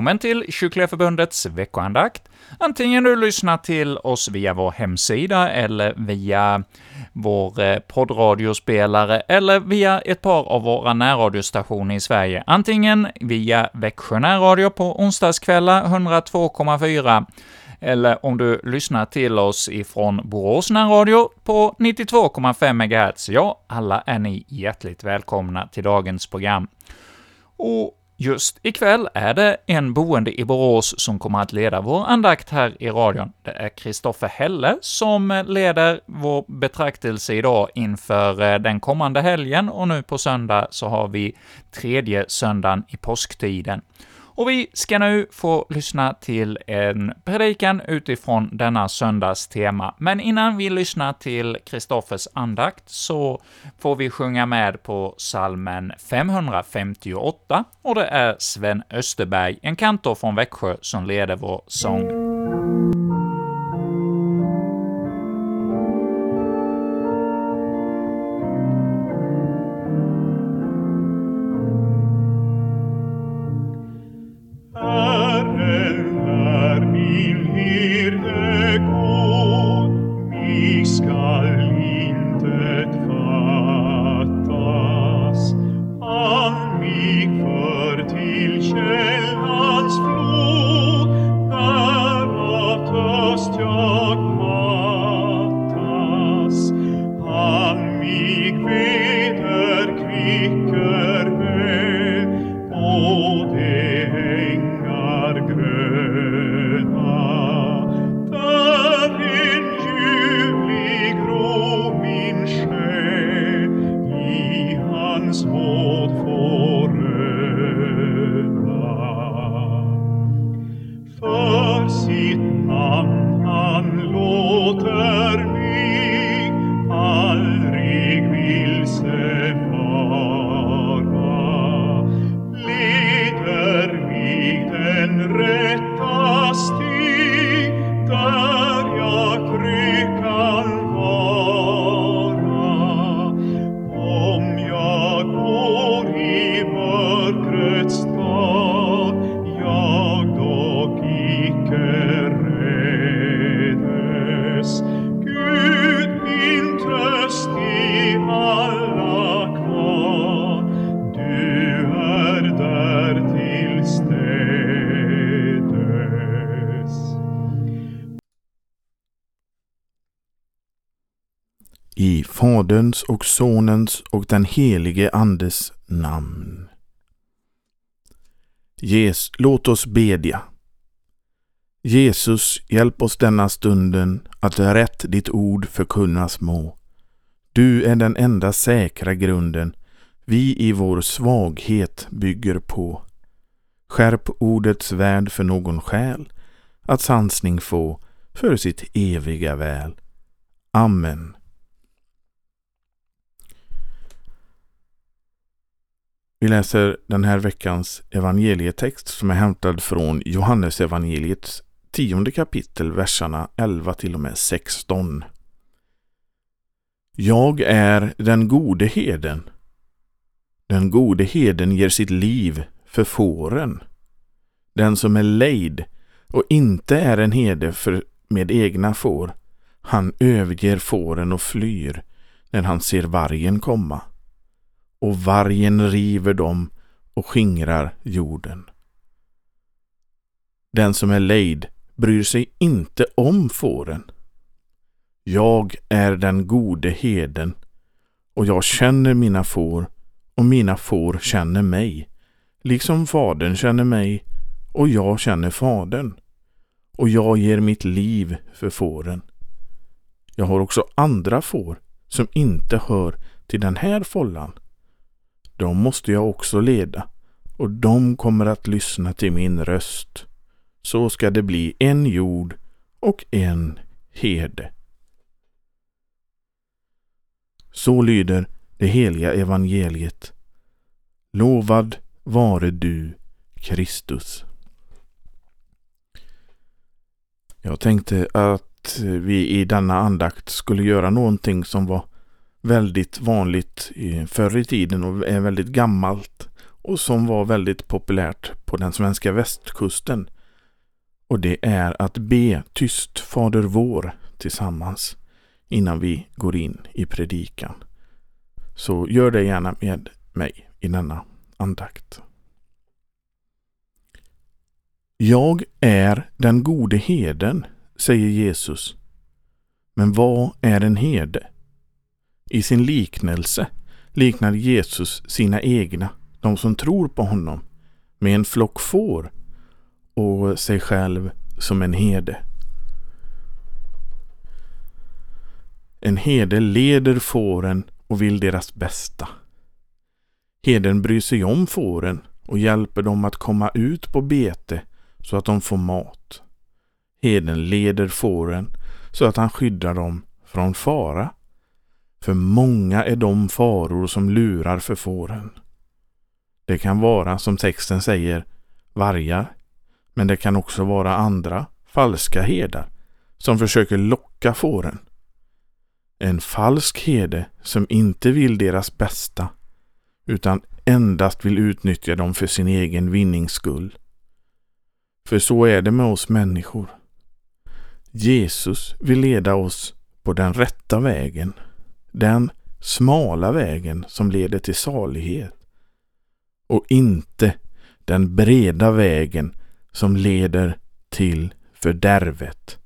välkommen till Kyrkliga Förbundets veckoandakt. Antingen du lyssnar till oss via vår hemsida eller via vår eh, poddradiospelare eller via ett par av våra närradiostationer i Sverige. Antingen via Växjö närradio på onsdagskvällar 102,4 eller om du lyssnar till oss ifrån Borås närradio på 92,5 MHz. Ja, alla är ni hjärtligt välkomna till dagens program. Och Just ikväll är det en boende i Borås som kommer att leda vår andakt här i radion. Det är Kristoffer Helle som leder vår betraktelse idag inför eh, den kommande helgen, och nu på söndag så har vi tredje söndagen i påsktiden. Och vi ska nu få lyssna till en predikan utifrån denna söndags tema. Men innan vi lyssnar till Kristoffers andakt så får vi sjunga med på salmen 558, och det är Sven Österberg, en kantor från Växjö, som leder vår sång. Faderns och den helige Andes namn. Jes, låt oss bedja. Jesus, hjälp oss denna stunden att rätt ditt ord förkunnas må. Du är den enda säkra grunden vi i vår svaghet bygger på. Skärp ordets värld för någon själ, att sansning få för sitt eviga väl. Amen. Vi läser den här veckans evangelietext som är hämtad från Johannes evangeliets tionde kapitel, verserna 11 till och med 16. Jag är den gode heden. Den gode heden ger sitt liv för fåren. Den som är lejd och inte är en herde för med egna får, han överger fåren och flyr när han ser vargen komma och vargen river dem och skingrar jorden. Den som är lejd bryr sig inte om fåren. Jag är den gode heden och jag känner mina får och mina får känner mig, liksom fadern känner mig och jag känner fadern. Och jag ger mitt liv för fåren. Jag har också andra får som inte hör till den här follan de måste jag också leda och de kommer att lyssna till min röst. Så ska det bli en jord och en herde. Så lyder det heliga evangeliet. Lovad vare du, Kristus. Jag tänkte att vi i denna andakt skulle göra någonting som var väldigt vanligt förr i tiden och är väldigt gammalt. och som var väldigt populärt på den svenska västkusten. Och det är att be tyst Fader vår tillsammans innan vi går in i predikan. Så gör det gärna med mig i denna andakt. Jag är den gode heden, säger Jesus. Men vad är en herde? I sin liknelse liknar Jesus sina egna, de som tror på honom, med en flock får och sig själv som en herde. En herde leder fåren och vill deras bästa. Heden bryr sig om fåren och hjälper dem att komma ut på bete så att de får mat. Heden leder fåren så att han skyddar dem från fara. För många är de faror som lurar för fåren. Det kan vara, som texten säger, vargar. Men det kan också vara andra, falska herdar, som försöker locka fåren. En falsk herde som inte vill deras bästa, utan endast vill utnyttja dem för sin egen vinnings skull. För så är det med oss människor. Jesus vill leda oss på den rätta vägen. Den smala vägen som leder till salighet. Och inte den breda vägen som leder till fördärvet.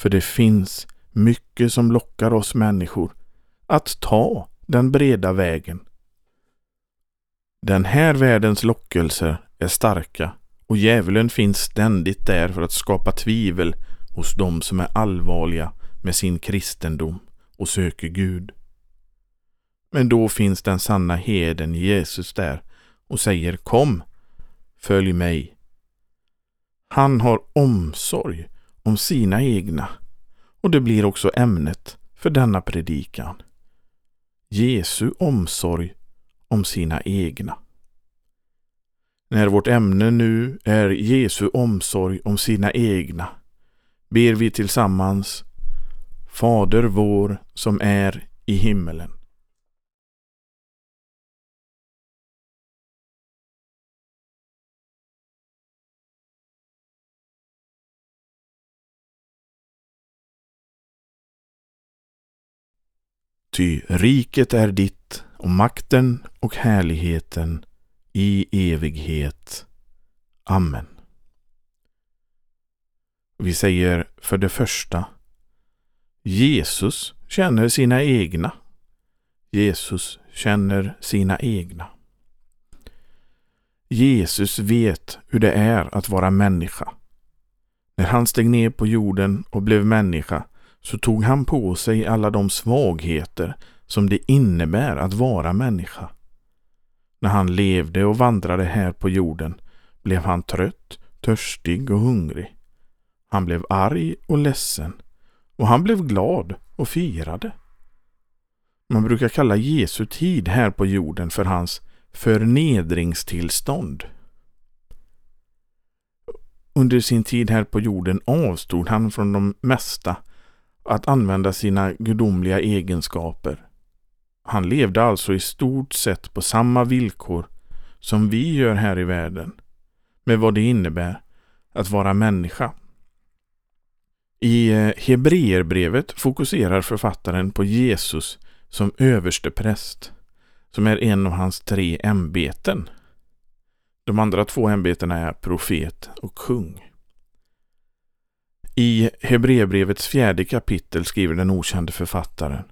För det finns mycket som lockar oss människor att ta den breda vägen. Den här världens lockelser är starka och djävulen finns ständigt där för att skapa tvivel hos dem som är allvarliga med sin kristendom och söker Gud. Men då finns den sanna heden Jesus där och säger Kom, följ mig. Han har omsorg om sina egna och det blir också ämnet för denna predikan. Jesu omsorg om sina egna. När vårt ämne nu är Jesu omsorg om sina egna ber vi tillsammans Fader vår som är i himmelen. Ty riket är ditt och makten och härligheten i evighet. Amen. Vi säger för det första Jesus känner sina egna. Jesus känner sina egna. Jesus vet hur det är att vara människa. När han steg ner på jorden och blev människa så tog han på sig alla de svagheter som det innebär att vara människa. När han levde och vandrade här på jorden blev han trött, törstig och hungrig. Han blev arg och ledsen och han blev glad och firade. Man brukar kalla Jesu tid här på jorden för hans förnedringstillstånd. Under sin tid här på jorden avstod han från de mesta att använda sina gudomliga egenskaper. Han levde alltså i stort sett på samma villkor som vi gör här i världen, med vad det innebär att vara människa. I eh, Hebreerbrevet fokuserar författaren på Jesus som överstepräst, som är en av hans tre ämbeten. De andra två ämbetena är profet och kung. I Hebreerbrevets fjärde kapitel skriver den okände författaren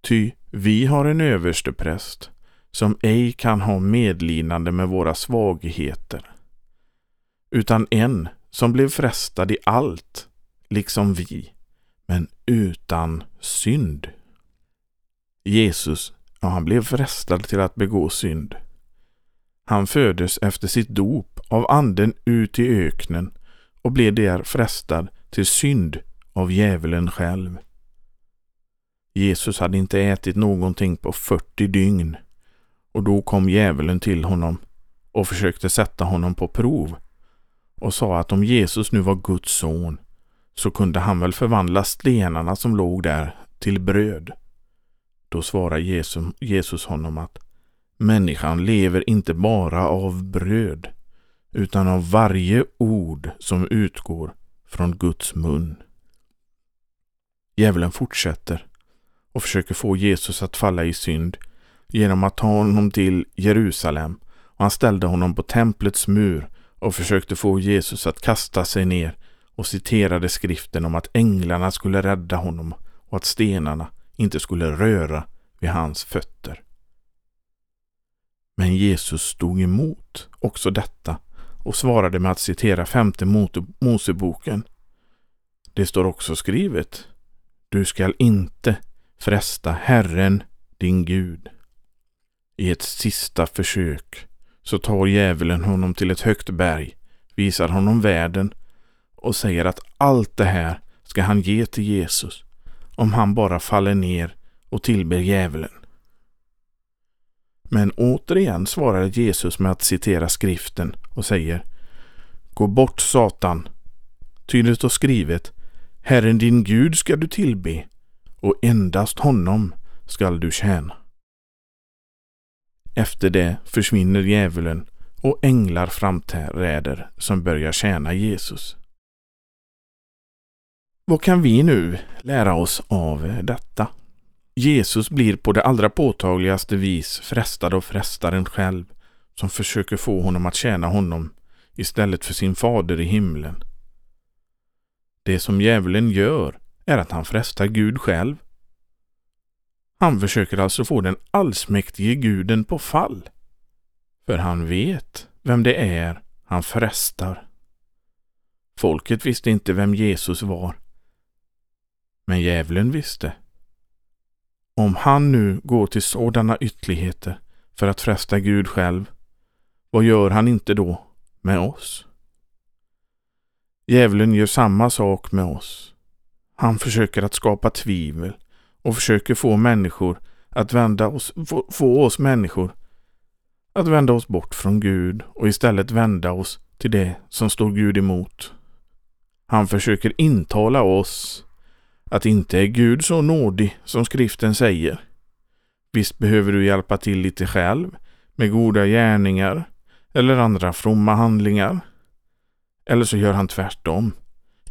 Ty vi har en överstepräst som ej kan ha medlidande med våra svagheter, utan en som blev frestad i allt, liksom vi, men utan synd. Jesus, ja, han blev frestad till att begå synd. Han föddes efter sitt dop av anden ut i öknen och blev där frestad till synd av djävulen själv. Jesus hade inte ätit någonting på 40 dygn och då kom djävulen till honom och försökte sätta honom på prov och sa att om Jesus nu var Guds son så kunde han väl förvandla stenarna som låg där till bröd. Då svarar Jesus, Jesus honom att Människan lever inte bara av bröd utan av varje ord som utgår från Guds mun. Djävulen fortsätter och försöker få Jesus att falla i synd genom att ta honom till Jerusalem och han ställde honom på templets mur och försökte få Jesus att kasta sig ner och citerade skriften om att änglarna skulle rädda honom och att stenarna inte skulle röra vid hans fötter. Men Jesus stod emot också detta och svarade med att citera femte Moseboken. Det står också skrivet Du skall inte fresta Herren din Gud. I ett sista försök så tar djävulen honom till ett högt berg, visar honom världen och säger att allt det här ska han ge till Jesus om han bara faller ner och tillber djävulen. Men återigen svarar Jesus med att citera skriften och säger Gå bort Satan, ty det står skrivet Herren din Gud ska du tillbe och endast honom skall du tjäna. Efter det försvinner djävulen och änglar framträder som börjar tjäna Jesus. Vad kan vi nu lära oss av detta? Jesus blir på det allra påtagligaste vis frestad av frestaren själv som försöker få honom att tjäna honom istället för sin fader i himlen. Det som djävulen gör är att han frestar Gud själv. Han försöker alltså få den allsmäktige guden på fall. För han vet vem det är han frestar. Folket visste inte vem Jesus var. Men djävulen visste. Om han nu går till sådana ytterligheter för att fresta Gud själv, vad gör han inte då med oss? Djävulen gör samma sak med oss. Han försöker att skapa tvivel och försöker få människor att vända oss, få, få oss människor att vända oss bort från Gud och istället vända oss till det som står Gud emot. Han försöker intala oss att inte är Gud så nådig som skriften säger. Visst behöver du hjälpa till lite själv med goda gärningar eller andra fromma handlingar. Eller så gör han tvärtom.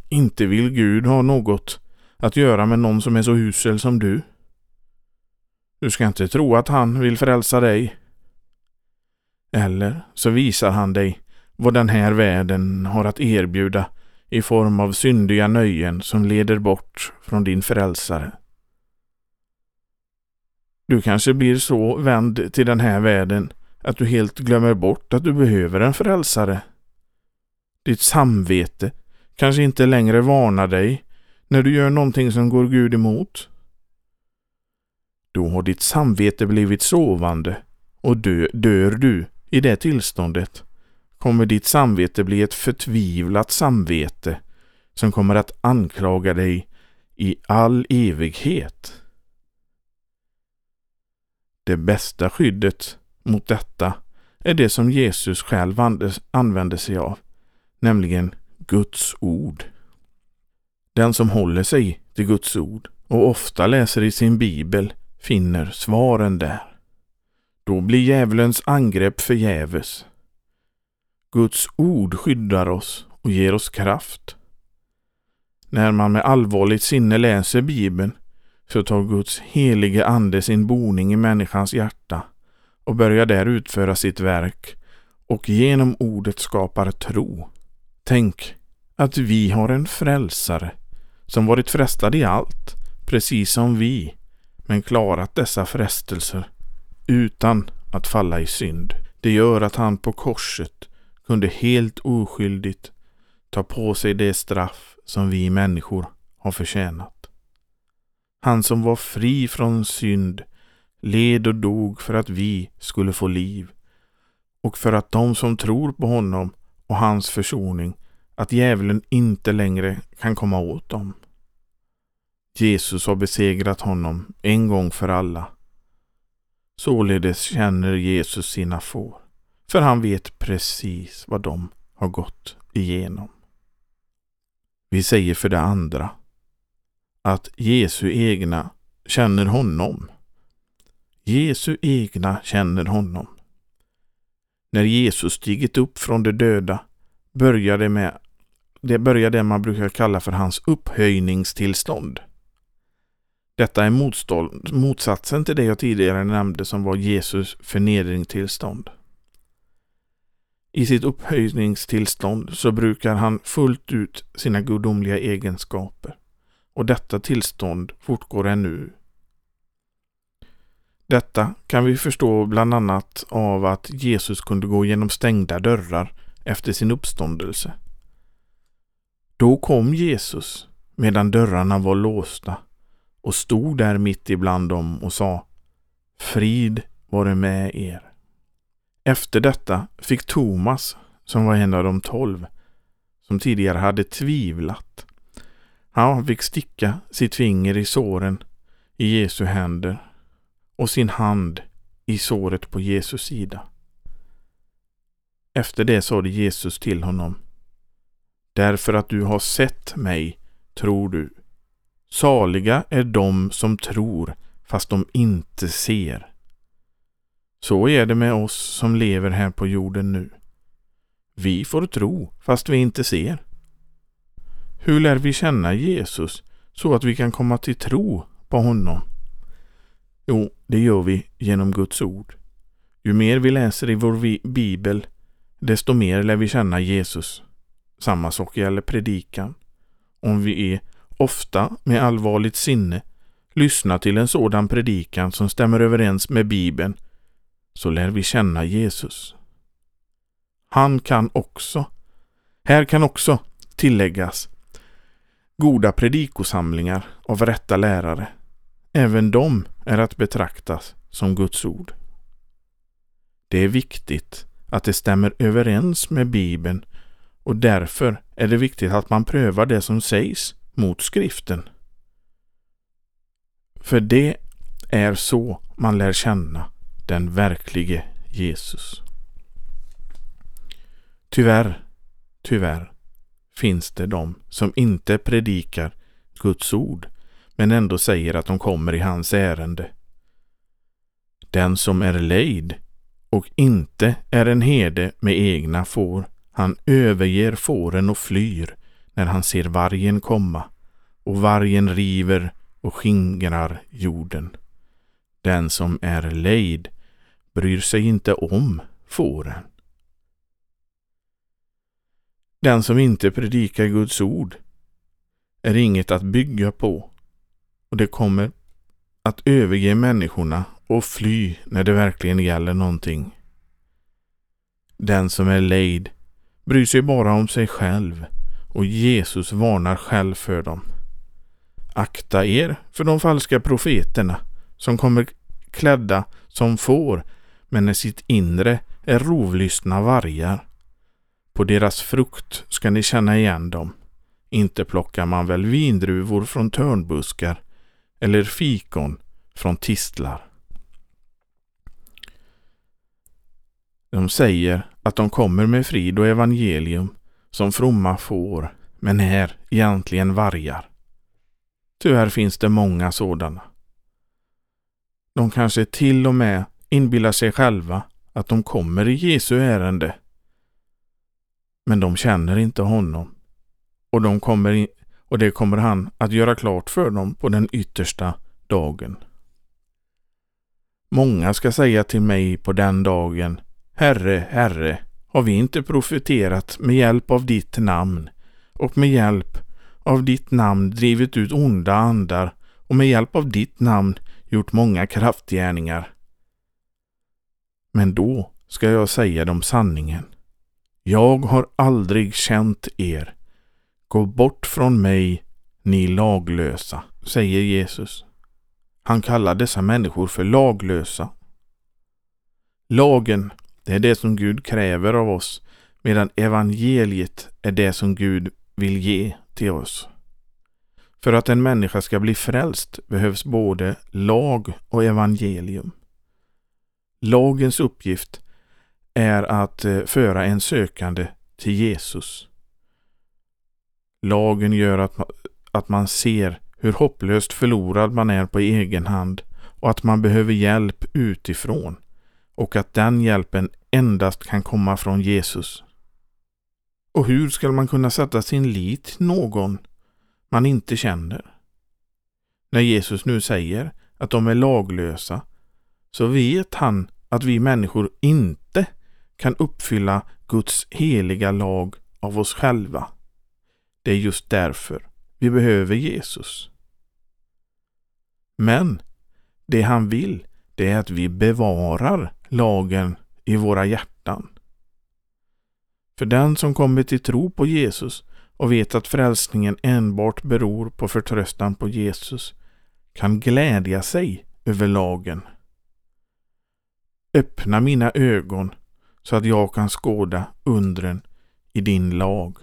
Inte vill Gud ha något att göra med någon som är så usel som du. Du ska inte tro att han vill frälsa dig. Eller så visar han dig vad den här världen har att erbjuda i form av syndiga nöjen som leder bort från din frälsare. Du kanske blir så vänd till den här världen att du helt glömmer bort att du behöver en frälsare. Ditt samvete kanske inte längre varnar dig när du gör någonting som går Gud emot. Då har ditt samvete blivit sovande och dö, dör du i det tillståndet kommer ditt samvete bli ett förtvivlat samvete som kommer att anklaga dig i all evighet. Det bästa skyddet mot detta är det som Jesus själv använde sig av, nämligen Guds ord. Den som håller sig till Guds ord och ofta läser i sin bibel finner svaren där. Då blir djävulens angrepp förgäves. Guds ord skyddar oss och ger oss kraft. När man med allvarligt sinne läser Bibeln så tar Guds helige ande sin boning i människans hjärta och börjar där utföra sitt verk och genom ordet skapar tro. Tänk att vi har en frälsare som varit frestad i allt, precis som vi, men klarat dessa frestelser utan att falla i synd. Det gör att han på korset kunde helt oskyldigt ta på sig det straff som vi människor har förtjänat. Han som var fri från synd led och dog för att vi skulle få liv och för att de som tror på honom och hans försoning att djävulen inte längre kan komma åt dem. Jesus har besegrat honom en gång för alla. Således känner Jesus sina får. För han vet precis vad de har gått igenom. Vi säger för det andra att Jesu egna känner honom. Jesu egna känner honom. När Jesus stigit upp från de döda börjar det med det börjar det man brukar kalla för hans upphöjningstillstånd. Detta är motstånd, motsatsen till det jag tidigare nämnde som var Jesus förnedringstillstånd. I sitt upphöjningstillstånd så brukar han fullt ut sina gudomliga egenskaper och detta tillstånd fortgår ännu. Detta kan vi förstå bland annat av att Jesus kunde gå genom stängda dörrar efter sin uppståndelse. Då kom Jesus medan dörrarna var låsta och stod där mitt ibland dem och sa Frid vare med er. Efter detta fick Thomas, som var en av de tolv, som tidigare hade tvivlat, han fick sticka sitt finger i såren i Jesu händer och sin hand i såret på Jesus sida. Efter det sade Jesus till honom Därför att du har sett mig tror du. Saliga är de som tror fast de inte ser. Så är det med oss som lever här på jorden nu. Vi får tro fast vi inte ser. Hur lär vi känna Jesus så att vi kan komma till tro på honom? Jo, det gör vi genom Guds ord. Ju mer vi läser i vår bibel, desto mer lär vi känna Jesus. Samma sak gäller predikan. Om vi är ofta med allvarligt sinne lyssnar till en sådan predikan som stämmer överens med Bibeln så lär vi känna Jesus. Han kan också, här kan också tilläggas, goda predikosamlingar av rätta lärare. Även de är att betraktas som Guds ord. Det är viktigt att det stämmer överens med Bibeln och därför är det viktigt att man prövar det som sägs mot skriften. För det är så man lär känna den verklige Jesus. Tyvärr, tyvärr finns det de som inte predikar Guds ord men ändå säger att de kommer i hans ärende. Den som är lejd och inte är en herde med egna får, han överger fåren och flyr när han ser vargen komma och vargen river och skingrar jorden. Den som är lejd bryr sig inte om fåren. Den som inte predikar Guds ord är inget att bygga på och det kommer att överge människorna och fly när det verkligen gäller någonting. Den som är lejd bryr sig bara om sig själv och Jesus varnar själv för dem. Akta er för de falska profeterna som kommer klädda som får men i sitt inre är rovlystna vargar. På deras frukt ska ni känna igen dem. Inte plockar man väl vindruvor från törnbuskar eller fikon från tistlar. De säger att de kommer med frid och evangelium som fromma får, men är egentligen vargar. Tyvärr finns det många sådana. De kanske till och med inbillar sig själva att de kommer i Jesu ärende. Men de känner inte honom och, de kommer in, och det kommer han att göra klart för dem på den yttersta dagen. Många ska säga till mig på den dagen Herre, Herre, har vi inte profeterat med hjälp av ditt namn och med hjälp av ditt namn drivit ut onda andar och med hjälp av ditt namn gjort många kraftgärningar. Men då ska jag säga dem sanningen. Jag har aldrig känt er. Gå bort från mig, ni laglösa, säger Jesus. Han kallar dessa människor för laglösa. Lagen, det är det som Gud kräver av oss, medan evangeliet är det som Gud vill ge till oss. För att en människa ska bli frälst behövs både lag och evangelium. Lagens uppgift är att eh, föra en sökande till Jesus. Lagen gör att man, att man ser hur hopplöst förlorad man är på egen hand och att man behöver hjälp utifrån och att den hjälpen endast kan komma från Jesus. Och hur ska man kunna sätta sin lit till någon man inte känner? När Jesus nu säger att de är laglösa så vet han att vi människor inte kan uppfylla Guds heliga lag av oss själva. Det är just därför vi behöver Jesus. Men det han vill, det är att vi bevarar lagen i våra hjärtan. För den som kommer till tro på Jesus och vet att frälsningen enbart beror på förtröstan på Jesus kan glädja sig över lagen. Öppna mina ögon så att jag kan skåda undren i din lag.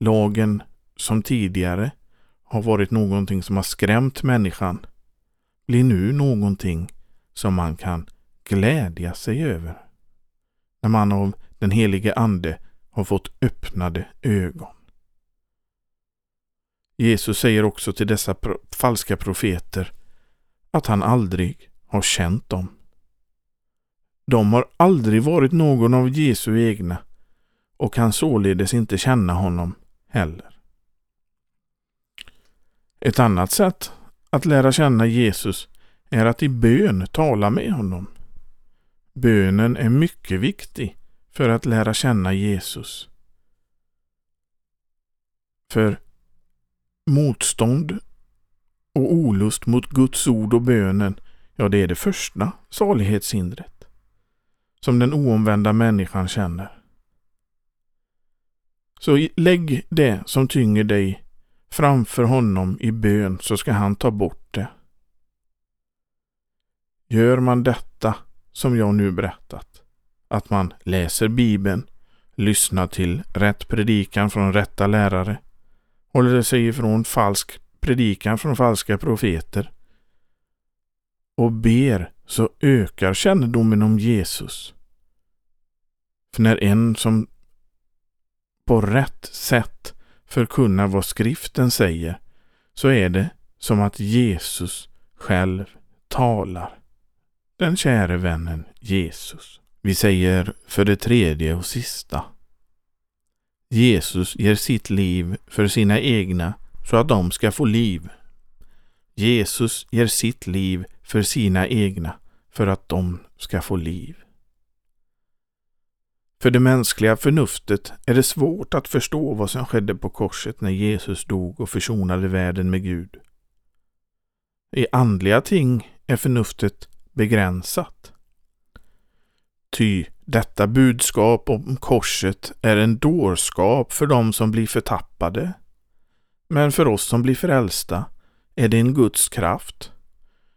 Lagen som tidigare har varit någonting som har skrämt människan blir nu någonting som man kan glädja sig över. När man av den helige Ande har fått öppnade ögon. Jesus säger också till dessa pro falska profeter att han aldrig har känt dem. De har aldrig varit någon av Jesu egna och kan således inte känna honom heller. Ett annat sätt att lära känna Jesus är att i bön tala med honom. Bönen är mycket viktig för att lära känna Jesus. För motstånd och olust mot Guds ord och bönen, ja det är det första salighetshindret som den oomvända människan känner. Så lägg det som tynger dig framför honom i bön så ska han ta bort det. Gör man detta som jag nu berättat, att man läser Bibeln, lyssnar till rätt predikan från rätta lärare, håller sig ifrån falsk predikan från falska profeter och ber så ökar kännedomen om Jesus. För när en som på rätt sätt förkunnar vad skriften säger så är det som att Jesus själv talar. Den käre vännen Jesus. Vi säger för det tredje och sista. Jesus ger sitt liv för sina egna så att de ska få liv. Jesus ger sitt liv för sina egna för att de ska få liv. För det mänskliga förnuftet är det svårt att förstå vad som skedde på korset när Jesus dog och försonade världen med Gud. I andliga ting är förnuftet begränsat. Ty detta budskap om korset är en dårskap för dem som blir förtappade. Men för oss som blir frälsta är det en Guds kraft.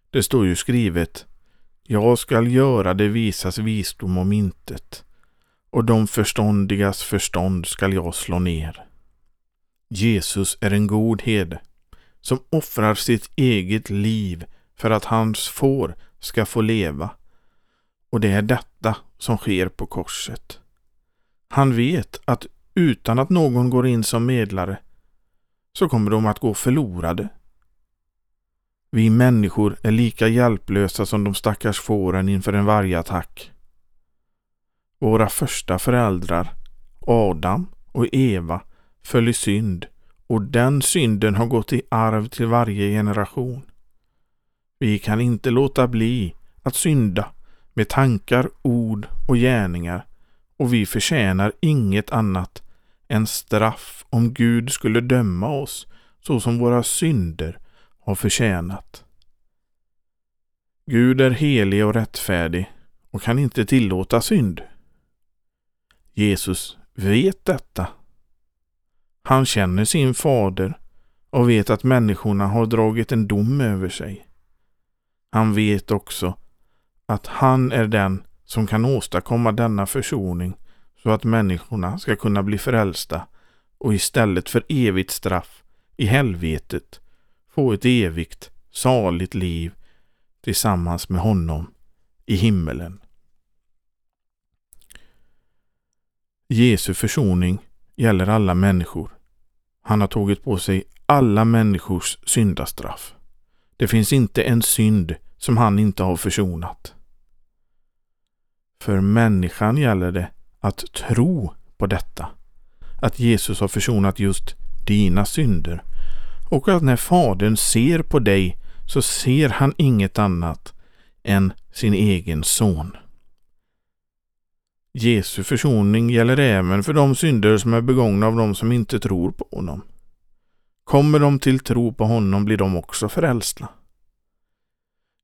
Det står ju skrivet Jag skall göra det visas visdom om intet och de förståndigas förstånd skall jag slå ner. Jesus är en god herde som offrar sitt eget liv för att hans får ska få leva. Och det är detta som sker på korset. Han vet att utan att någon går in som medlare så kommer de att gå förlorade. Vi människor är lika hjälplösa som de stackars fåren inför en vargattack. Våra första föräldrar, Adam och Eva, föll i synd och den synden har gått i arv till varje generation. Vi kan inte låta bli att synda med tankar, ord och gärningar och vi förtjänar inget annat än straff om Gud skulle döma oss så som våra synder har förtjänat. Gud är helig och rättfärdig och kan inte tillåta synd. Jesus vet detta. Han känner sin fader och vet att människorna har dragit en dom över sig. Han vet också att han är den som kan åstadkomma denna försoning så att människorna ska kunna bli frälsta och istället för evigt straff i helvetet få ett evigt saligt liv tillsammans med honom i himmelen. Jesu försoning gäller alla människor. Han har tagit på sig alla människors syndastraff. Det finns inte en synd som han inte har försonat. För människan gäller det att tro på detta. Att Jesus har försonat just dina synder. Och att när Fadern ser på dig så ser han inget annat än sin egen son. Jesu försoning gäller även för de synder som är begångna av de som inte tror på honom. Kommer de till tro på honom blir de också frälsta.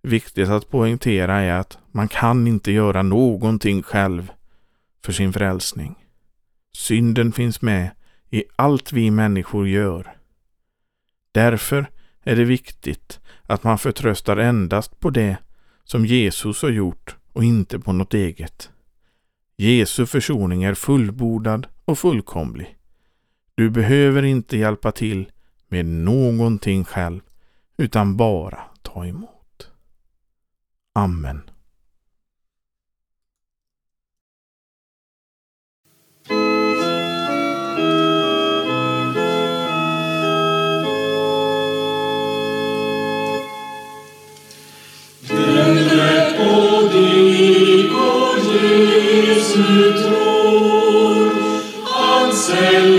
Viktigt att poängtera är att man kan inte göra någonting själv för sin frälsning. Synden finns med i allt vi människor gör. Därför är det viktigt att man förtröstar endast på det som Jesus har gjort och inte på något eget. Jesu försoning är fullbordad och fullkomlig. Du behöver inte hjälpa till med någonting själv, utan bara ta emot. Amen. say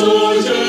soldier.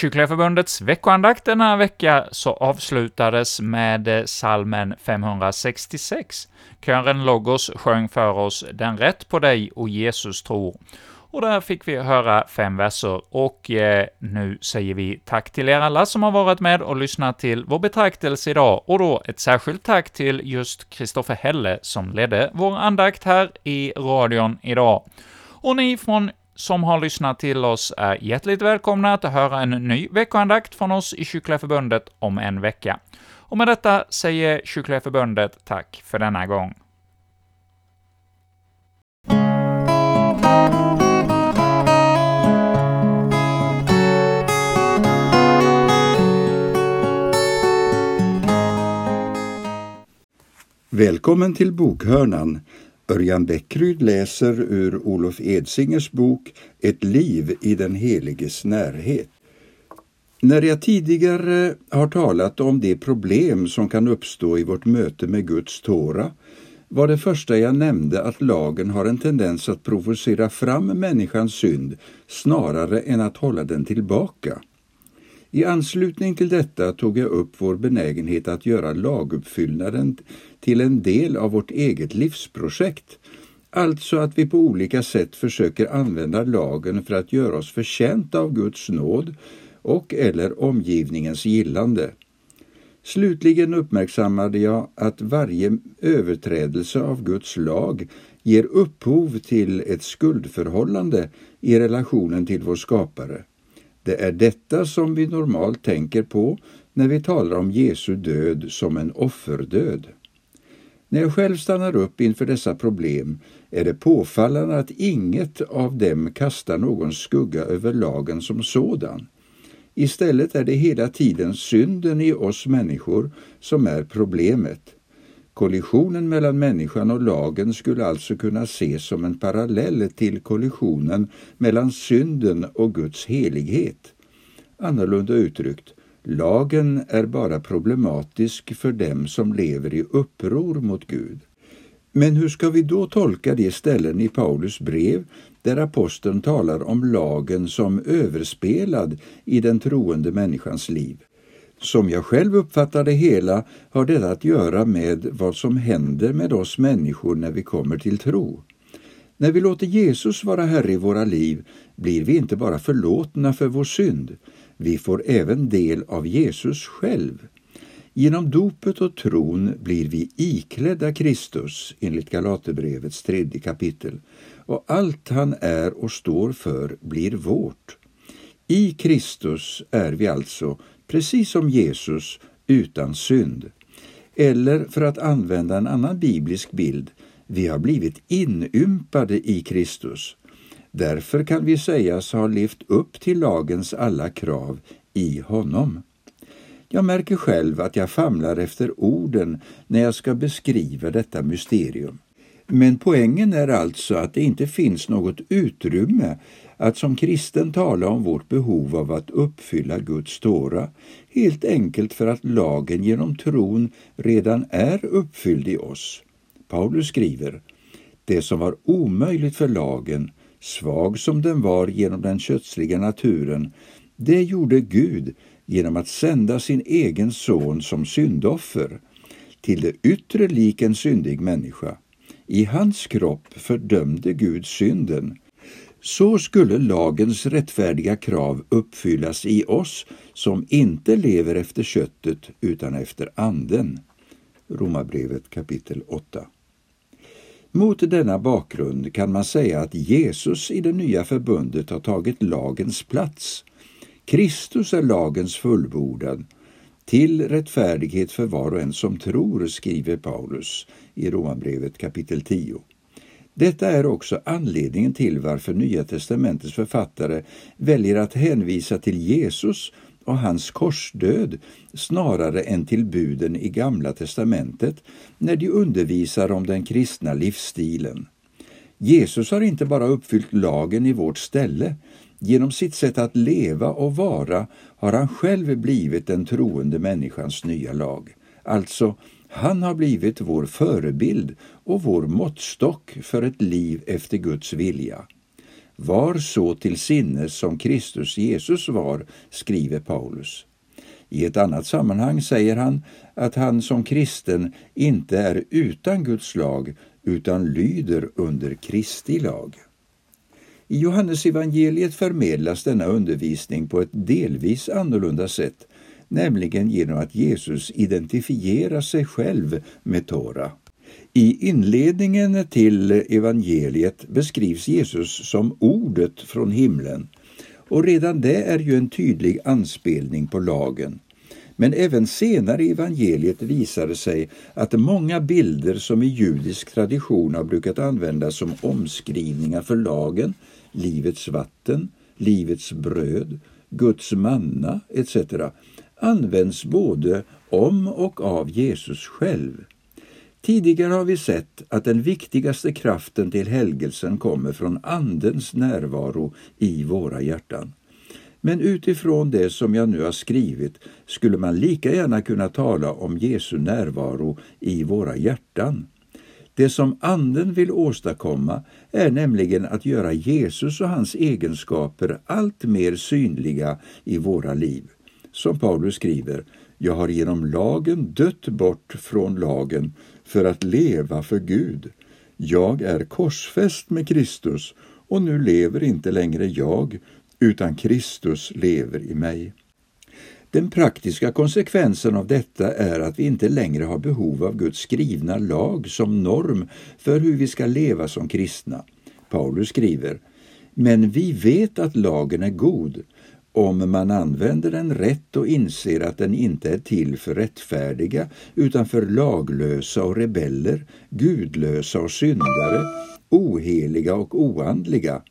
Kyrkliga veckoandakt denna vecka så avslutades med eh, salmen 566. Kören Logos sjöng för oss ”Den rätt på dig och Jesus tror”. Och där fick vi höra fem verser, och eh, nu säger vi tack till er alla som har varit med och lyssnat till vår betraktelse idag, och då ett särskilt tack till just Kristoffer Helle som ledde vår andakt här i radion idag. Och ni från som har lyssnat till oss är hjärtligt välkomna att höra en ny veckoandakt från oss i Kyrkliga Förbundet om en vecka. Och med detta säger Kyrkliga Förbundet tack för denna gång. Välkommen till Bokhörnan Örjan Bäckryd läser ur Olof Edsingers bok Ett liv i den heliges närhet. När jag tidigare har talat om de problem som kan uppstå i vårt möte med Guds Tora var det första jag nämnde att lagen har en tendens att provocera fram människans synd snarare än att hålla den tillbaka. I anslutning till detta tog jag upp vår benägenhet att göra laguppfyllnaden till en del av vårt eget livsprojekt, alltså att vi på olika sätt försöker använda lagen för att göra oss förtjänta av Guds nåd och eller omgivningens gillande. Slutligen uppmärksammade jag att varje överträdelse av Guds lag ger upphov till ett skuldförhållande i relationen till vår skapare. Det är detta som vi normalt tänker på när vi talar om Jesu död som en offerdöd. När jag själv stannar upp inför dessa problem är det påfallande att inget av dem kastar någon skugga över lagen som sådan. Istället är det hela tiden synden i oss människor som är problemet. Kollisionen mellan människan och lagen skulle alltså kunna ses som en parallell till kollisionen mellan synden och Guds helighet. Annorlunda uttryckt, lagen är bara problematisk för dem som lever i uppror mot Gud. Men hur ska vi då tolka de ställen i Paulus brev där aposteln talar om lagen som överspelad i den troende människans liv? Som jag själv uppfattar det hela har det att göra med vad som händer med oss människor när vi kommer till tro. När vi låter Jesus vara Herre i våra liv blir vi inte bara förlåtna för vår synd, vi får även del av Jesus själv. Genom dopet och tron blir vi iklädda Kristus enligt Galaterbrevets tredje kapitel och allt han är och står för blir vårt. I Kristus är vi alltså, precis som Jesus, utan synd. Eller för att använda en annan biblisk bild, vi har blivit inympade i Kristus. Därför kan vi sägas ha levt upp till lagens alla krav i honom. Jag märker själv att jag famlar efter orden när jag ska beskriva detta mysterium. Men poängen är alltså att det inte finns något utrymme att som kristen tala om vårt behov av att uppfylla Guds Tora, helt enkelt för att lagen genom tron redan är uppfylld i oss. Paulus skriver, det som var omöjligt för lagen, svag som den var genom den kötsliga naturen, det gjorde Gud genom att sända sin egen son som syndoffer, till det yttre lik en syndig människa. I hans kropp fördömde Gud synden. Så skulle lagens rättfärdiga krav uppfyllas i oss som inte lever efter köttet utan efter anden. Romarbrevet kapitel 8. Mot denna bakgrund kan man säga att Jesus i det nya förbundet har tagit lagens plats. Kristus är lagens fullbordan till rättfärdighet för var och en som tror, skriver Paulus i Romarbrevet kapitel 10. Detta är också anledningen till varför Nya testamentets författare väljer att hänvisa till Jesus och hans korsdöd snarare än till buden i Gamla testamentet när de undervisar om den kristna livsstilen. Jesus har inte bara uppfyllt lagen i vårt ställe, Genom sitt sätt att leva och vara har han själv blivit den troende människans nya lag. Alltså, han har blivit vår förebild och vår måttstock för ett liv efter Guds vilja. Var så till sinnes som Kristus Jesus var, skriver Paulus. I ett annat sammanhang säger han att han som kristen inte är utan Guds lag utan lyder under Kristi lag. I Johannesevangeliet förmedlas denna undervisning på ett delvis annorlunda sätt, nämligen genom att Jesus identifierar sig själv med Tora. I inledningen till evangeliet beskrivs Jesus som ordet från himlen och redan det är ju en tydlig anspelning på lagen. Men även senare i evangeliet visar det sig att många bilder som i judisk tradition har brukat användas som omskrivningar för lagen livets vatten, livets bröd, Guds manna etc används både om och av Jesus själv. Tidigare har vi sett att den viktigaste kraften till helgelsen kommer från Andens närvaro i våra hjärtan. Men utifrån det som jag nu har skrivit skulle man lika gärna kunna tala om Jesu närvaro i våra hjärtan. Det som Anden vill åstadkomma är nämligen att göra Jesus och hans egenskaper allt mer synliga i våra liv. Som Paulus skriver, jag har genom lagen dött bort från lagen för att leva för Gud. Jag är korsfäst med Kristus och nu lever inte längre jag, utan Kristus lever i mig. Den praktiska konsekvensen av detta är att vi inte längre har behov av Guds skrivna lag som norm för hur vi ska leva som kristna. Paulus skriver Men vi vet att lagen är god om man använder den rätt och inser att den inte är till för rättfärdiga utan för laglösa och rebeller, gudlösa och syndare, oheliga och oandliga.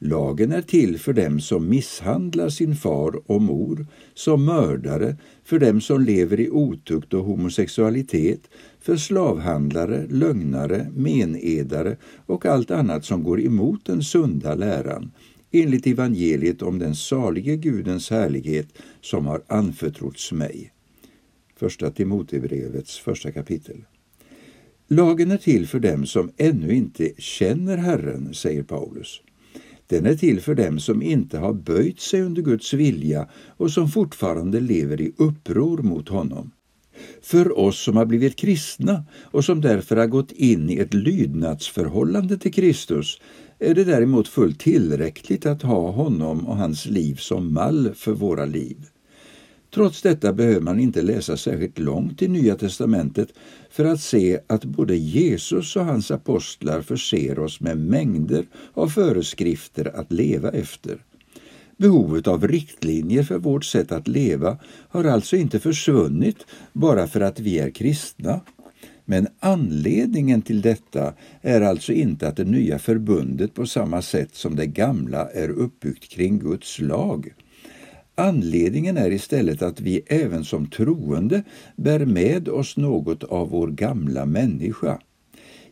Lagen är till för dem som misshandlar sin far och mor, som mördare, för dem som lever i otukt och homosexualitet, för slavhandlare, lögnare, menedare och allt annat som går emot den sunda läran, enligt evangeliet om den salige Gudens härlighet som har anförtrotts mig. Första Timotebrevets första kapitel. Lagen är till för dem som ännu inte känner Herren, säger Paulus. Den är till för dem som inte har böjt sig under Guds vilja och som fortfarande lever i uppror mot honom. För oss som har blivit kristna och som därför har gått in i ett lydnadsförhållande till Kristus är det däremot fullt tillräckligt att ha honom och hans liv som mall för våra liv. Trots detta behöver man inte läsa särskilt långt i Nya testamentet för att se att både Jesus och hans apostlar förser oss med mängder av föreskrifter att leva efter. Behovet av riktlinjer för vårt sätt att leva har alltså inte försvunnit bara för att vi är kristna. Men anledningen till detta är alltså inte att det nya förbundet på samma sätt som det gamla är uppbyggt kring Guds lag. Anledningen är istället att vi även som troende bär med oss något av vår gamla människa.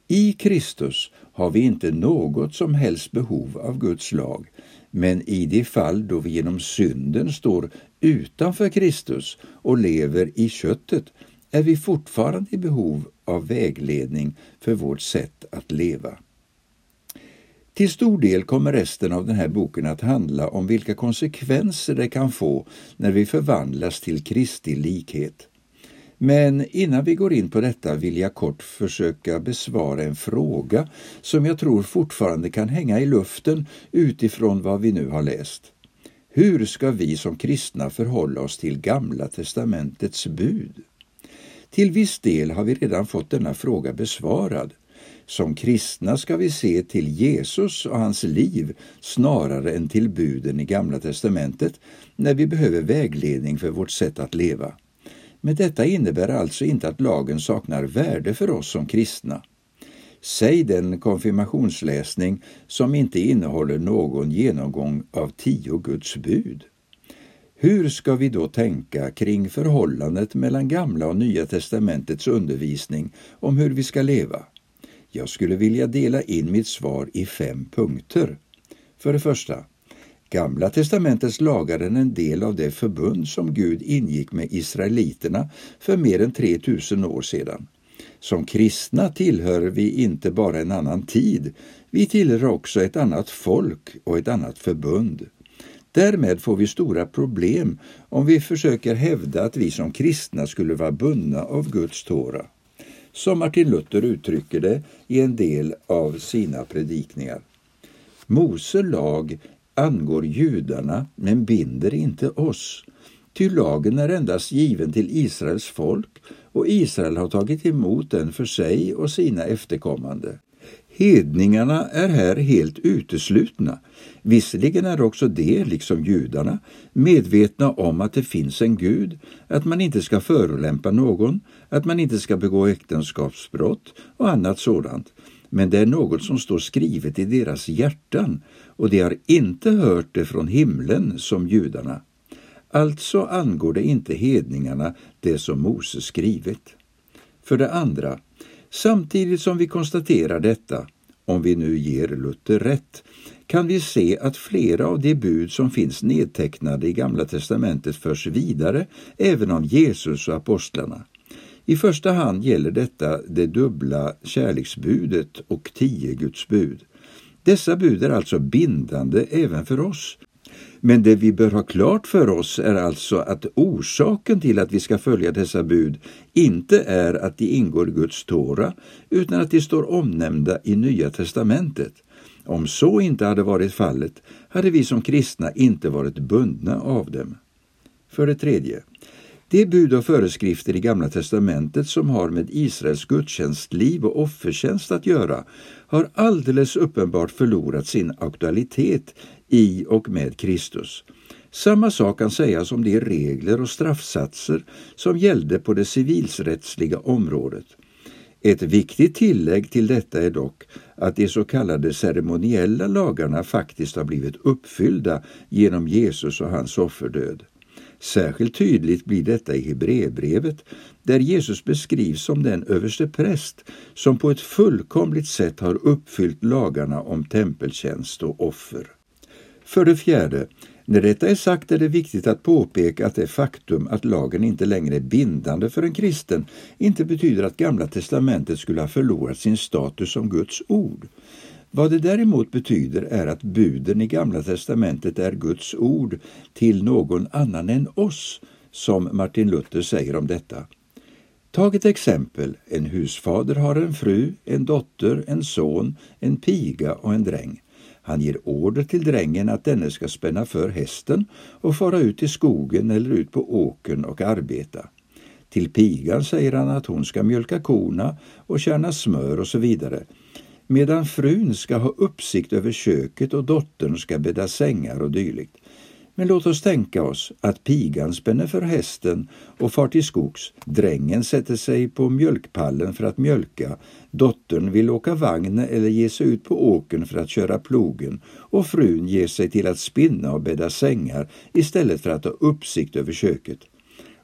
I Kristus har vi inte något som helst behov av Guds lag, men i de fall då vi genom synden står utanför Kristus och lever i köttet är vi fortfarande i behov av vägledning för vårt sätt att leva. Till stor del kommer resten av den här boken att handla om vilka konsekvenser det kan få när vi förvandlas till Kristi likhet. Men innan vi går in på detta vill jag kort försöka besvara en fråga som jag tror fortfarande kan hänga i luften utifrån vad vi nu har läst. Hur ska vi som kristna förhålla oss till Gamla testamentets bud? Till viss del har vi redan fått denna fråga besvarad. Som kristna ska vi se till Jesus och hans liv snarare än till buden i Gamla testamentet när vi behöver vägledning för vårt sätt att leva. Men detta innebär alltså inte att lagen saknar värde för oss som kristna. Säg den konfirmationsläsning som inte innehåller någon genomgång av tio Guds bud. Hur ska vi då tänka kring förhållandet mellan Gamla och Nya testamentets undervisning om hur vi ska leva? Jag skulle vilja dela in mitt svar i fem punkter. För det första, Gamla testamentets lagar är en del av det förbund som Gud ingick med israeliterna för mer än 3000 år sedan. Som kristna tillhör vi inte bara en annan tid, vi tillhör också ett annat folk och ett annat förbund. Därmed får vi stora problem om vi försöker hävda att vi som kristna skulle vara bundna av Guds Tora. Som Martin Luther uttrycker det i en del av sina predikningar. Mose lag angår judarna men binder inte oss. Ty lagen är endast given till Israels folk och Israel har tagit emot den för sig och sina efterkommande. Hedningarna är här helt uteslutna. Visserligen är också de, liksom judarna, medvetna om att det finns en Gud, att man inte ska förolämpa någon, att man inte ska begå äktenskapsbrott och annat sådant. Men det är något som står skrivet i deras hjärtan och de har inte hört det från himlen som judarna. Alltså angår det inte hedningarna det som Mose skrivit. För det andra, Samtidigt som vi konstaterar detta, om vi nu ger Luther rätt, kan vi se att flera av de bud som finns nedtecknade i Gamla testamentet förs vidare även av Jesus och apostlarna. I första hand gäller detta det dubbla kärleksbudet och tio Guds bud. Dessa bud är alltså bindande även för oss. Men det vi bör ha klart för oss är alltså att orsaken till att vi ska följa dessa bud inte är att de ingår i Guds Tora, utan att de står omnämnda i Nya testamentet. Om så inte hade varit fallet hade vi som kristna inte varit bundna av dem. För det tredje. De bud och föreskrifter i Gamla testamentet som har med Israels gudstjänstliv och offertjänst att göra har alldeles uppenbart förlorat sin aktualitet i och med Kristus. Samma sak kan sägas om de regler och straffsatser som gällde på det civilrättsliga området. Ett viktigt tillägg till detta är dock att de så kallade ceremoniella lagarna faktiskt har blivit uppfyllda genom Jesus och hans offerdöd. Särskilt tydligt blir detta i Hebreerbrevet där Jesus beskrivs som den överste präst som på ett fullkomligt sätt har uppfyllt lagarna om tempeltjänst och offer. För det fjärde, när detta är sagt är det viktigt att påpeka att det faktum att lagen inte längre är bindande för en kristen inte betyder att Gamla testamentet skulle ha förlorat sin status som Guds ord. Vad det däremot betyder är att buden i Gamla testamentet är Guds ord till någon annan än oss, som Martin Luther säger om detta. Tag ett exempel. En husfader har en fru, en dotter, en son, en piga och en dräng. Han ger order till drängen att denne ska spänna för hästen och fara ut i skogen eller ut på åkern och arbeta. Till pigan säger han att hon ska mjölka korna och kärna smör och så vidare medan frun ska ha uppsikt över köket och dottern ska bädda sängar och dylikt. Men låt oss tänka oss att pigan spänner för hästen och far till skogs. Drängen sätter sig på mjölkpallen för att mjölka. Dottern vill åka vagn eller ge sig ut på åken för att köra plogen och frun ger sig till att spinna och bädda sängar istället för att ha uppsikt över köket.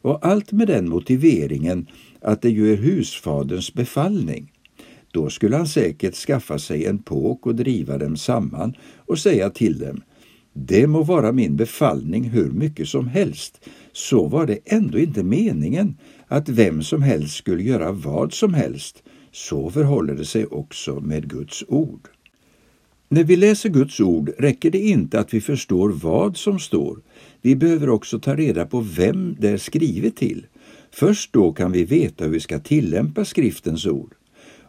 Och allt med den motiveringen att det ju är husfaderns befallning. Då skulle han säkert skaffa sig en påk och driva dem samman och säga till dem det må vara min befallning hur mycket som helst, så var det ändå inte meningen att vem som helst skulle göra vad som helst. Så förhåller det sig också med Guds ord. När vi läser Guds ord räcker det inte att vi förstår vad som står. Vi behöver också ta reda på vem det är skrivet till. Först då kan vi veta hur vi ska tillämpa skriftens ord.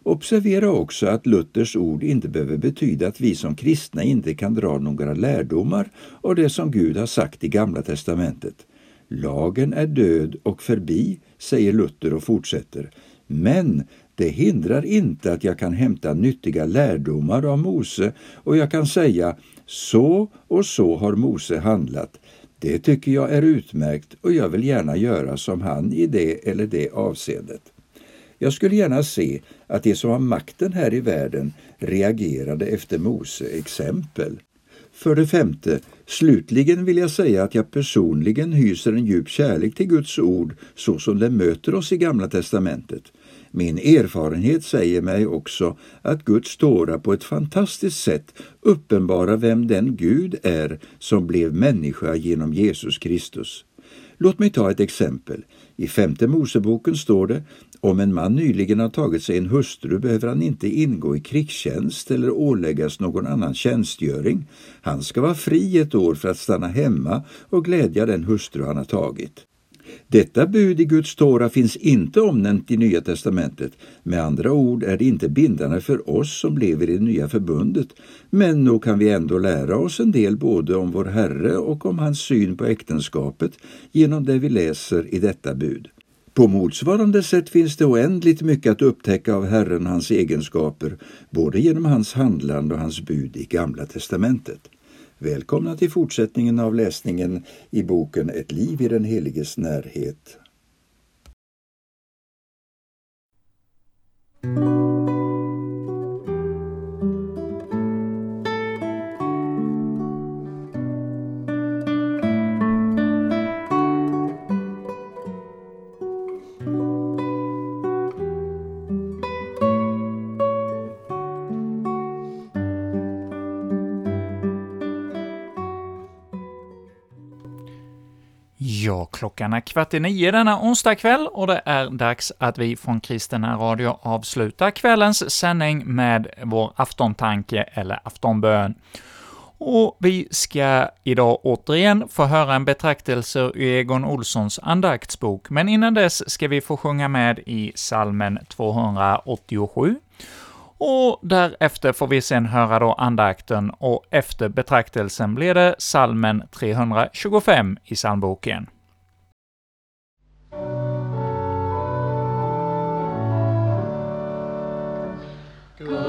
Observera också att Luthers ord inte behöver betyda att vi som kristna inte kan dra några lärdomar av det som Gud har sagt i Gamla testamentet. Lagen är död och förbi, säger Luther och fortsätter. Men det hindrar inte att jag kan hämta nyttiga lärdomar av Mose och jag kan säga så och så har Mose handlat. Det tycker jag är utmärkt och jag vill gärna göra som han i det eller det avseendet. Jag skulle gärna se att de som har makten här i världen reagerade efter Mose exempel. För det femte, slutligen vill jag säga att jag personligen hyser en djup kärlek till Guds ord så som det möter oss i Gamla testamentet. Min erfarenhet säger mig också att Guds Tora på ett fantastiskt sätt uppenbarar vem den Gud är som blev människa genom Jesus Kristus. Låt mig ta ett exempel. I femte Moseboken står det om en man nyligen har tagit sig en hustru behöver han inte ingå i krigstjänst eller åläggas någon annan tjänstgöring. Han ska vara fri ett år för att stanna hemma och glädja den hustru han har tagit. Detta bud i Guds Tora finns inte omnämnt i Nya testamentet. Med andra ord är det inte bindande för oss som lever i det nya förbundet, men nog kan vi ändå lära oss en del både om vår Herre och om hans syn på äktenskapet genom det vi läser i detta bud. På motsvarande sätt finns det oändligt mycket att upptäcka av Herren och hans egenskaper, både genom hans handlande och hans bud i Gamla testamentet. Välkomna till fortsättningen av läsningen i boken Ett liv i den heliges närhet. Klockan är kvart i nio denna onsdagkväll och det är dags att vi från Kristina Radio avslutar kvällens sändning med vår aftontanke eller aftonbön. Och vi ska idag återigen få höra en betraktelse ur Egon Olssons andaktsbok, men innan dess ska vi få sjunga med i salmen 287, och därefter får vi sen höra då andakten, och efter betraktelsen blir det salmen 325 i psalmboken.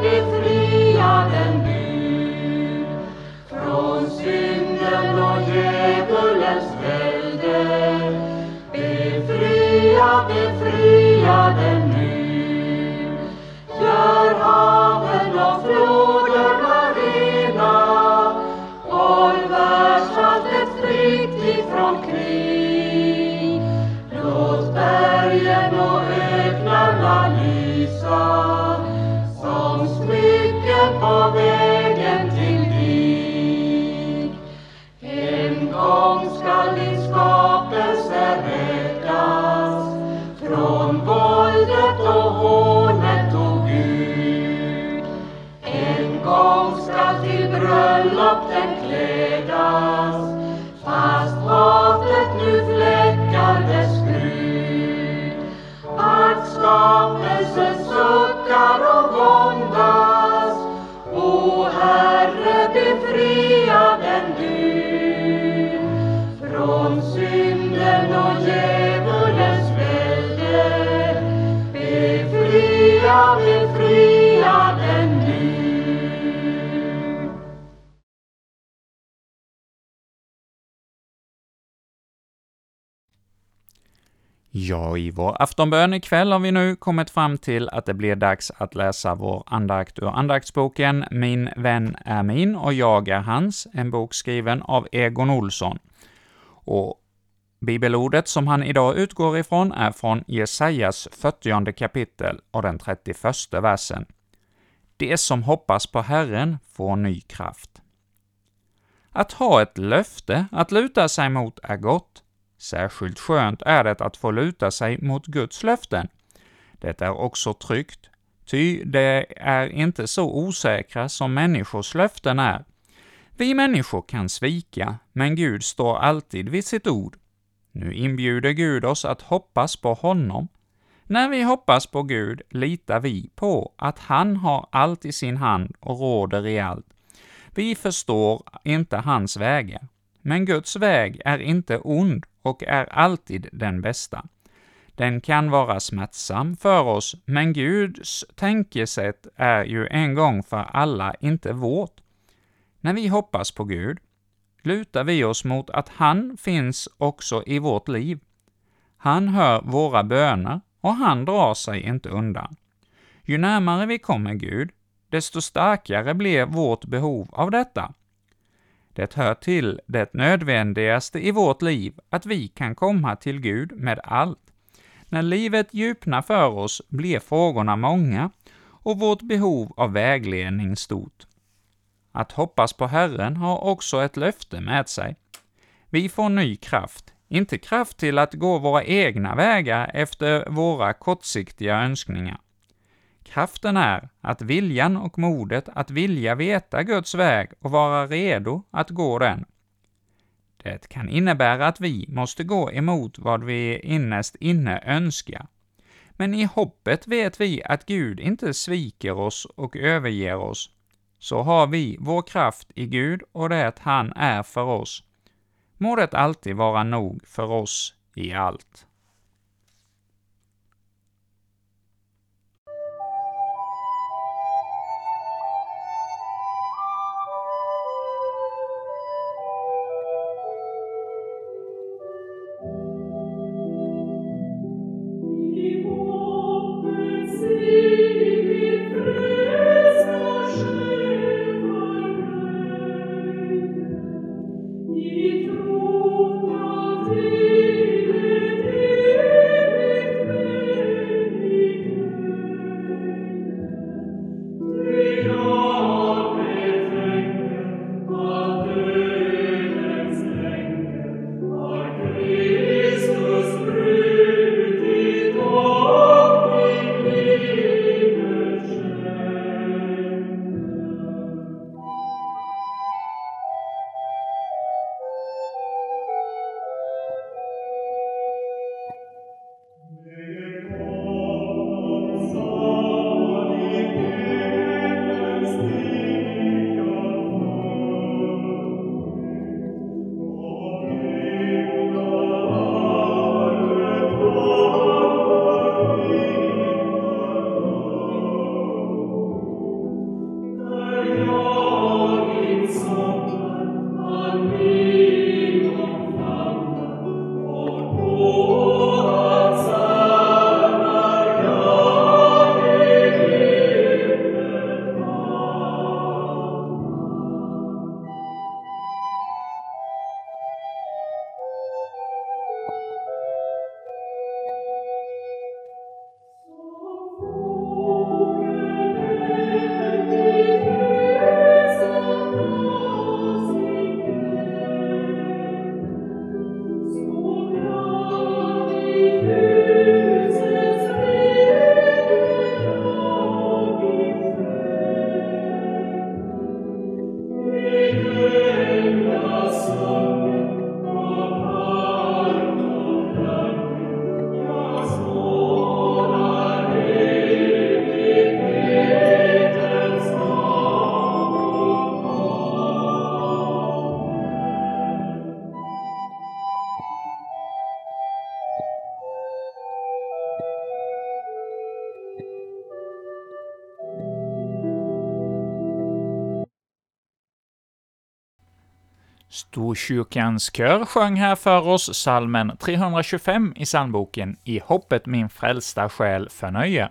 Herre, befria den nu från synden och djävulens välde. Befria, befria i vår aftonbön ikväll har vi nu kommit fram till att det blir dags att läsa vår andakt ur andaktsboken Min vän är min och jag är hans, en bok skriven av Egon Olsson. Och bibelordet som han idag utgår ifrån är från Jesajas 40 kapitel och den 31 versen. De som hoppas på Herren får ny kraft. Att ha ett löfte att luta sig mot är gott, Särskilt skönt är det att få luta sig mot Guds löften. Det är också tryggt, ty det är inte så osäkra som människors löften är. Vi människor kan svika, men Gud står alltid vid sitt ord. Nu inbjuder Gud oss att hoppas på honom. När vi hoppas på Gud litar vi på att han har allt i sin hand och råder i allt. Vi förstår inte hans vägar, men Guds väg är inte ond och är alltid den bästa. Den kan vara smärtsam för oss, men Guds tänkesätt är ju en gång för alla inte vårt. När vi hoppas på Gud lutar vi oss mot att han finns också i vårt liv. Han hör våra böner och han drar sig inte undan. Ju närmare vi kommer Gud, desto starkare blir vårt behov av detta. Det hör till det nödvändigaste i vårt liv att vi kan komma till Gud med allt. När livet djupnar för oss blir frågorna många och vårt behov av vägledning stort. Att hoppas på Herren har också ett löfte med sig. Vi får ny kraft, inte kraft till att gå våra egna vägar efter våra kortsiktiga önskningar. Kraften är att viljan och modet att vilja veta Guds väg och vara redo att gå den. Det kan innebära att vi måste gå emot vad vi innerst inne önskar. Men i hoppet vet vi att Gud inte sviker oss och överger oss. så har vi vår kraft i Gud och det han är för oss. Må det alltid vara nog för oss i allt. Storkyrkans kör sjöng här för oss salmen 325 i psalmboken ”I hoppet min frälsta själ förnöje”.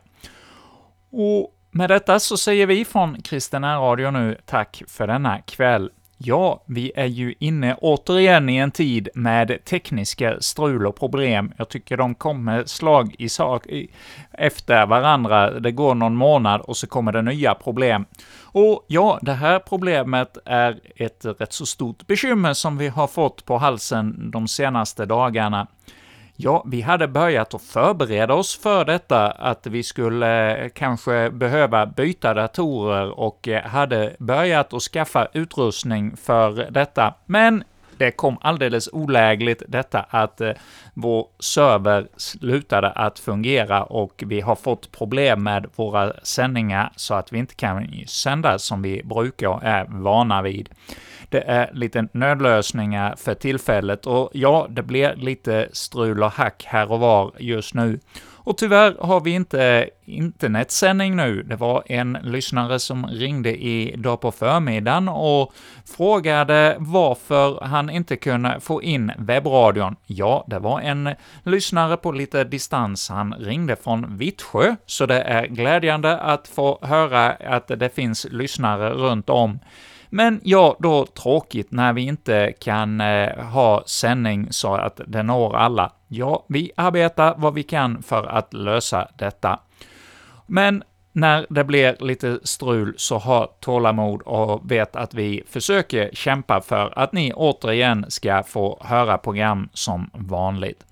Och med detta så säger vi från Kristina Radio nu tack för denna kväll. Ja, vi är ju inne återigen i en tid med tekniska strul och problem. Jag tycker de kommer slag i sak efter varandra. Det går någon månad och så kommer det nya problem. Och ja, det här problemet är ett rätt så stort bekymmer som vi har fått på halsen de senaste dagarna. Ja, vi hade börjat att förbereda oss för detta, att vi skulle eh, kanske behöva byta datorer och eh, hade börjat att skaffa utrustning för detta. Men det kom alldeles olägligt detta att eh, vår server slutade att fungera och vi har fått problem med våra sändningar så att vi inte kan sända som vi brukar och är vana vid. Det är lite nödlösningar för tillfället och ja, det blir lite strul och hack här och var just nu. Och tyvärr har vi inte eh, internetsändning nu. Det var en lyssnare som ringde idag på förmiddagen och frågade varför han inte kunde få in webbradion. Ja, det var en lyssnare på lite distans. Han ringde från Vittsjö, så det är glädjande att få höra att det finns lyssnare runt om. Men ja, då tråkigt när vi inte kan eh, ha sändning så att det når alla. Ja, vi arbetar vad vi kan för att lösa detta. Men när det blir lite strul, så ha tålamod och vet att vi försöker kämpa för att ni återigen ska få höra program som vanligt.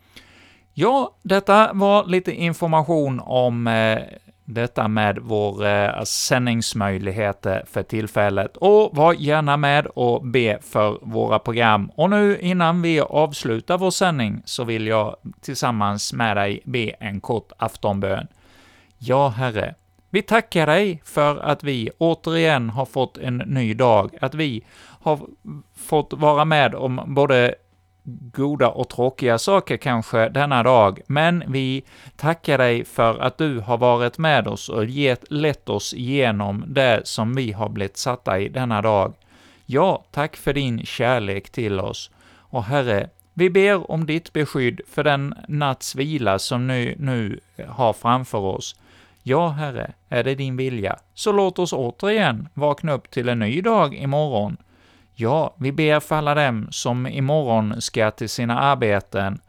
Ja, detta var lite information om eh, detta med vår eh, sändningsmöjligheter för tillfället. Och var gärna med och be för våra program. Och nu innan vi avslutar vår sändning så vill jag tillsammans med dig be en kort aftonbön. Ja, Herre, Vi tackar dig för att vi återigen har fått en ny dag, att vi har fått vara med om både goda och tråkiga saker kanske denna dag, men vi tackar dig för att du har varit med oss och gett, lett oss igenom det som vi har blivit satta i denna dag. Ja, tack för din kärlek till oss. Och Herre, vi ber om ditt beskydd för den natts vila som nu, nu har framför oss. Ja, Herre, är det din vilja, så låt oss återigen vakna upp till en ny dag imorgon. Ja, vi ber för alla dem som imorgon ska till sina arbeten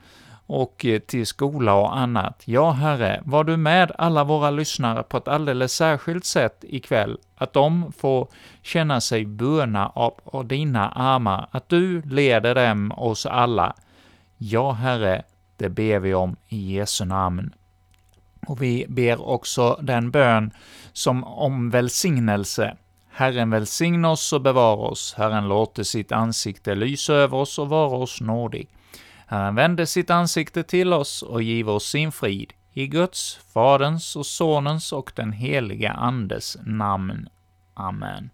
och till skola och annat. Ja, Herre, var du med alla våra lyssnare på ett alldeles särskilt sätt ikväll, att de får känna sig böna av, av dina armar, att du leder dem, oss alla. Ja, Herre, det ber vi om i Jesu namn. Och vi ber också den bön som om välsignelse. Herren välsigne oss och bevara oss. Herren låter sitt ansikte lysa över oss och vara oss nådig. Herren vände sitt ansikte till oss och give oss sin frid. I Guds, Faderns och Sonens och den heliga Andes namn. Amen.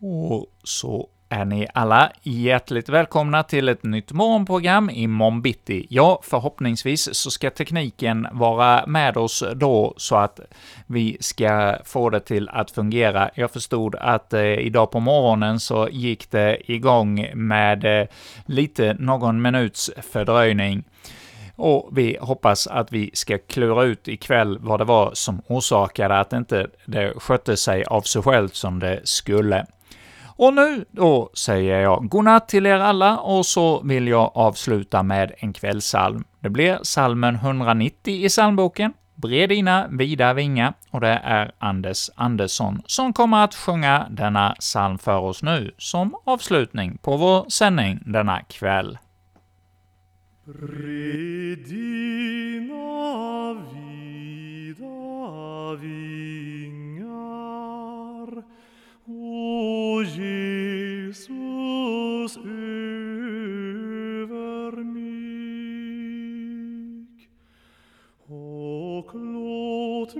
Och så är ni alla hjärtligt välkomna till ett nytt morgonprogram i bitti. Ja, förhoppningsvis så ska tekniken vara med oss då, så att vi ska få det till att fungera. Jag förstod att eh, idag på morgonen så gick det igång med eh, lite någon minuts fördröjning. Och vi hoppas att vi ska klura ut ikväll vad det var som orsakade att inte det skötte sig av sig självt som det skulle. Och nu då säger jag godnatt till er alla och så vill jag avsluta med en kvällsalm. Det blir salmen 190 i psalmboken, Bred dina vida vingar, och det är Anders Andersson som kommer att sjunga denna psalm för oss nu som avslutning på vår sändning denna kväll. Bred dina vida vingar O Jesus, über mich, o klot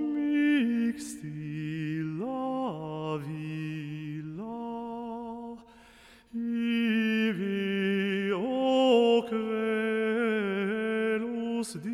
o quelus di